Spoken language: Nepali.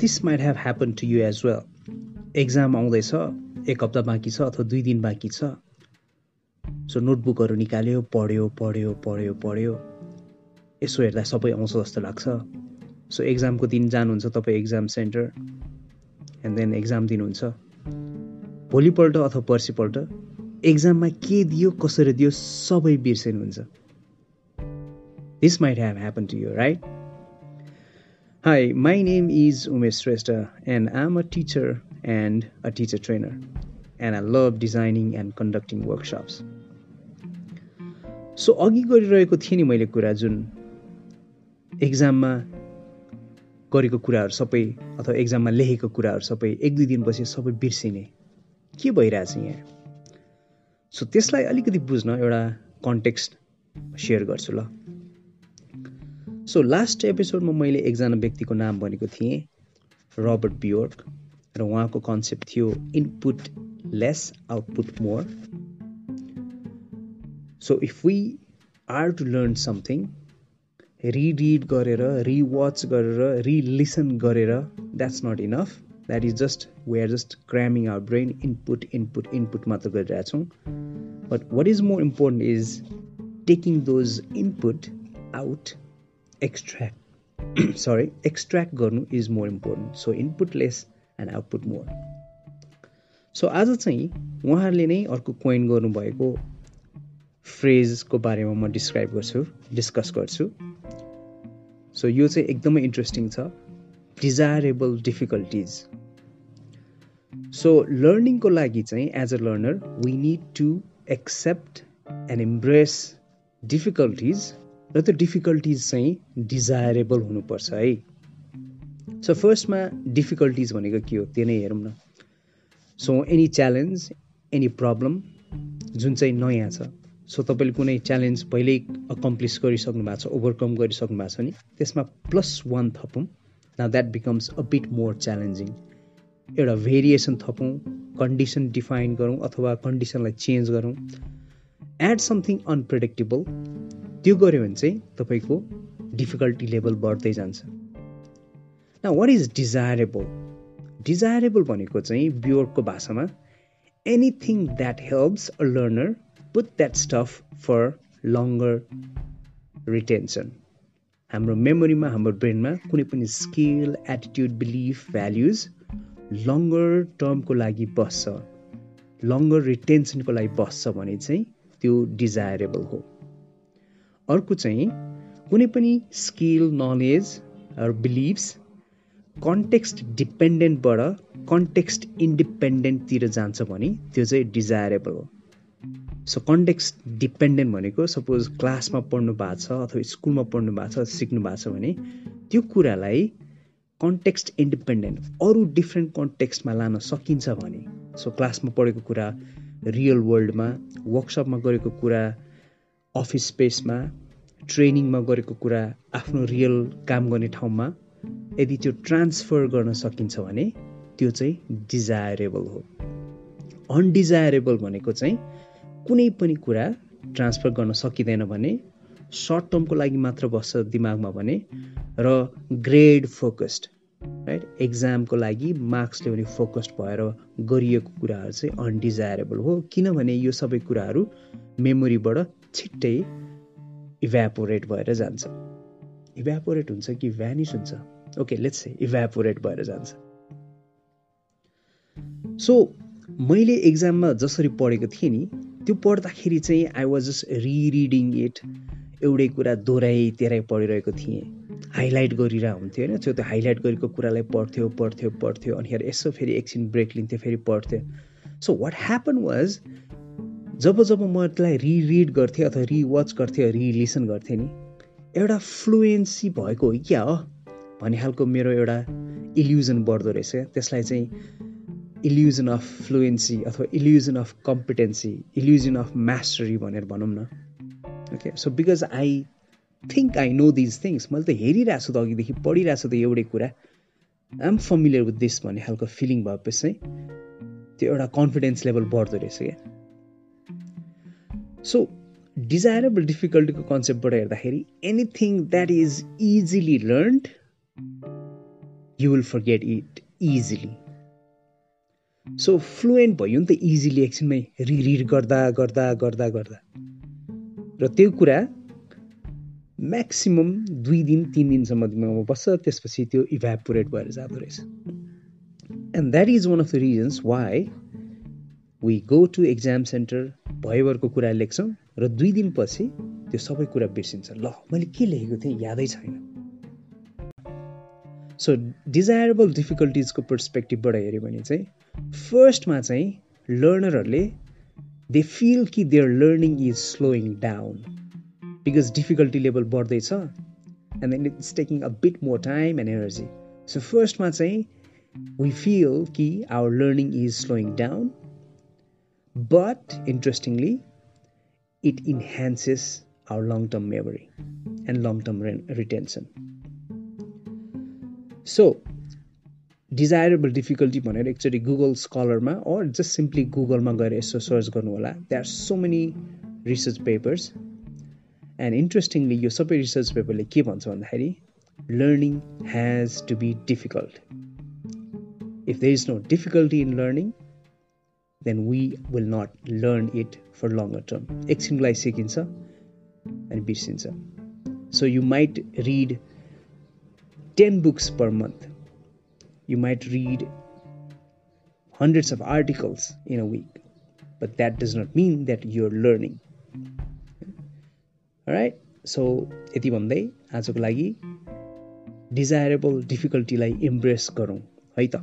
This might have happen to you as well exam आउँदैछ एक हप्ता बाँकी छ अथवा दुई दिन बाँकी छ। सो नोटबुकहरू निकाल्यो पढ्यो पढ्यो पढ्यो पढ्यो। यसो हेर्दा सबै आउँछ जस्तो लाग्छ। सो एक्जामको दिन जानुहुन्छ तपाईँ exam centre and then exam दिनुहुन्छ। भोलिपल्ट अथवा पर्सिपल्ट एक्जाममा के दियो कसरी दियो सबै बिर्सिनुहुन्छ। This might have happen to you right my name is Umesh Shrestha and I am a teacher and a teacher trainer and I love designing and conducting workshops so अघि गरिरहेको थिएँ नि मैले कुरा जुन एक्जाममा गरेको कुराहरू सबै अथवा एक्जाममा लेखेको कुराहरू सबै एक दुई दिनपछि सबै बिर्सिने। के भइरहेछ यहाँ? सो त्यसलाई अलिकति बुझ्न एउटा कन्टेक्स्ट सेयर गर्छु ल। सो लास्ट एपिसोडमा मैले एकजना व्यक्तिको नाम भनेको थिएँ रबर्ट बियोर्क र उहाँको कन्सेप्ट थियो input less output more so if we are to learn something reread गरेर रिवाच गरेर रिलिसन गरेर that's not enough that is just we are just cramming our brain input input input मात्र गरिरहेछौँ but what is more important is taking those input out extract sorry extract गर्नु is more important so input less and output more so आज चाहिँ उहाँहरूले नै अर्को कोइन गर्नुभएको फ्रेजको बारेमा म डिस्क्राइब गर्छु डिस्कस गर्छु. सो यो चाहिँ एकदमै इन्ट्रेस्टिङ छ. डिजायरेबल डिफिकल्टिज सो लर्निङको लागि चाहिँ as a learner we need to accept and embrace difficulties र त्यो डिफिकल्टिज चाहिँ डिजायरेबल हुनुपर्छ है। सो फर्स्टमा डिफिकल्टिज भनेको के हो? त्यो नै हेरौँ न। So any challenge any problem जुन चाहिँ नयाँ छ सो तपाईँले कुनै च्यालेन्ज पहिल्यै अकम्प्लिस गरिसक्नु भएको छ ओभरकम गरिसक्नु भएको छ नि त्यसमा प्लस वान थपौँ। न that becomes a bit more challenging एउटा भेरिएसन थपौँ कन्डिसन डिफाइन गरौँ अथवा कन्डिसनलाई चेन्ज गरौँ। एड समथिङ अनप्रेडिक्टेबल त्यो गऱ्यो भने चाहिँ तपाईँको डिफिकल्टी लेभल बढ्दै जान्छ। न वाट इज डिजायरेबल डिजायरेबल भनेको चाहिँ ब्योर्डको भाषामा anything that helps a learner put that stuff for longer retention हाम्रो मेमोरीमा हाम्रो ब्रेनमा कुनै पनि skill attitude belief values longer टर्मको लागि बस्छ। लङ्गर रिटेन्सनको लागि बस्छ भने चाहिँ त्यो डिजायरेबल हो। अर्को चाहिँ कुनै पनि स्किल नलेज बिलिभ्स कन्टेक्स्ट डिपेन्डेन्टबाट कन्टेक्स्ट इन्डिपेन्डेन्टतिर जान्छ भने त्यो चाहिँ डिजायरेबल हो। सो कन्टेक्स्ट डिपेन्डेन्ट भनेको सपोज क्लासमा पढ्नु भएको छ अथवा स्कुलमा पढ्नु भएको छ सिक्नु भएको छ भने त्यो कुरालाई कन्टेक्स्ट इन्डिपेन्डेन्ट अरू डिफ्रेन्ट कन्टेक्स्टमा लान सकिन्छ भने सो क्लासमा पढेको कुरा रियल वर्ल्डमा वर्कसपमा गरेको कुरा अफिस स्पेसमा ट्रेनिङमा गरेको कुरा आफ्नो रियल काम गर्ने ठाउँमा यदि त्यो ट्रान्सफर गर्न सकिन्छ भने त्यो चाहिँ डिजायरेबल हो। अनडिजायरेबल भनेको चाहिँ कुनै पनि कुरा ट्रान्सफर गर्न सकिँदैन भने सर्ट टर्मको लागि मात्र बस्छ दिमागमा भने र ग्रेड फोकस्ड राइट एक्जामको लागि मार्क्स ल्याउने फोकस्ड भएर गरिएको कुराहरू चाहिँ अनडिजायरेबल हो। किनभने यो सबै कुराहरू मेमोरीबाट छिट्टै इभ्यापोरेट भएर जान्छ। इभ्यापोरेट हुन्छ कि भ्यानिस हुन्छ? ओके लेट्स इभ्यापोरेट भएर जान्छ। सो मैले एक्जाममा जसरी पढेको थिएँ नि त्यो पढ्दाखेरि चाहिँ I was just rereading it एउटै कुरा दोहोऱ्याइ तेह्राइ पढिरहेको थिएँ। हाइलाइट गरिरह हुन्थ्यो होइन? त्यो त्यो हाइलाइट गरेको कुरालाई पढ्थ्यो पढ्थ्यो पढ्थ्यो अनि यसो फेरि एकछिन ब्रेक लिन्थ्यो फेरि पढ्थ्यो। सो वाट ह्यापन वाज जब जब म त्यसलाई रिरिड गर्थेँ अथवा रिवाच गर्थेँ रिलिसन गर्थेँ नि एउटा फ्लुएन्सी भएको हो क्या हो? भन्ने खालको मेरो एउटा इल्युजन बढ्दो रहेछ। त्यसलाई चाहिँ इल्युजन अफ फ्लुएन्सी अथवा illusion of competency illusion of mastery भनेर भनौँ न। Okay so because I think I know these things मैले त हेरिरहेको छु त अघिदेखि पढिरहेको छु त एउटै कुरा। आम फमिलियर विथ दिस भन्ने खालको फिलिङ भएपछि चाहिँ त्यो एउटा कन्फिडेन्स लेभल बढ्दो रहेछ क्या। सो डिजायरेबल डिफिकल्टीको कन्सेप्टबाट हेर्दाखेरि anything that is easily learned you will forget it easily. So fluent भयो नि त इजिली एकछिनमै रिरिड गर्दा गर्दा गर्दा गर्दा र त्यो कुरा म्याक्सिमम् दुई दिन तिन दिनसम्म बस्छ त्यसपछि त्यो इभ्यापोरेट भएर जाँदो रहेछ and that is one of the reasons why we go to exam centre भयभरको कुरा लेख्छौँ र दुई दिनपछि त्यो सबै कुरा बिर्सिन्छ। ल मैले के लेखेको थिएँ यादै छैन। सो डिजायरेबल डिफिकल्टिजको पर्सपेक्टिभबाट हेऱ्यो भने चाहिँ फर्स्टमा चाहिँ लर्नरहरूले दे फिल कि their learning is slowing down because difficulty level बढ्दैछ and then it's taking a bit more time and energy so फर्स्टमा चाहिँ वी फिल कि our learning is slowing down but interestingly, it enhances our long term memory and long term re- retention. So desirable difficulty भनेर एकचोटि गुगल स्कलरमा अर जस्ट सिम्पली गुगलमा गएर यसो सर्च गर्नु होला they are so many research papers and interestingly यो सबै रिसर्च पेपरले के भन्छ भन्दाखेरि learning has to be difficult if there is no difficulty in learning then we will not learn it for longer term एकछिनको लागि सिकिन्छ अनि बिर्सिन्छ so you might read 10 books per month. You might read hundreds of articles in a week, but that does not mean that you're learning. Right so यति भन्दै आजको लागि डिजायरेबल डिफिकल्टीलाई इम्प्रेस गरौँ है त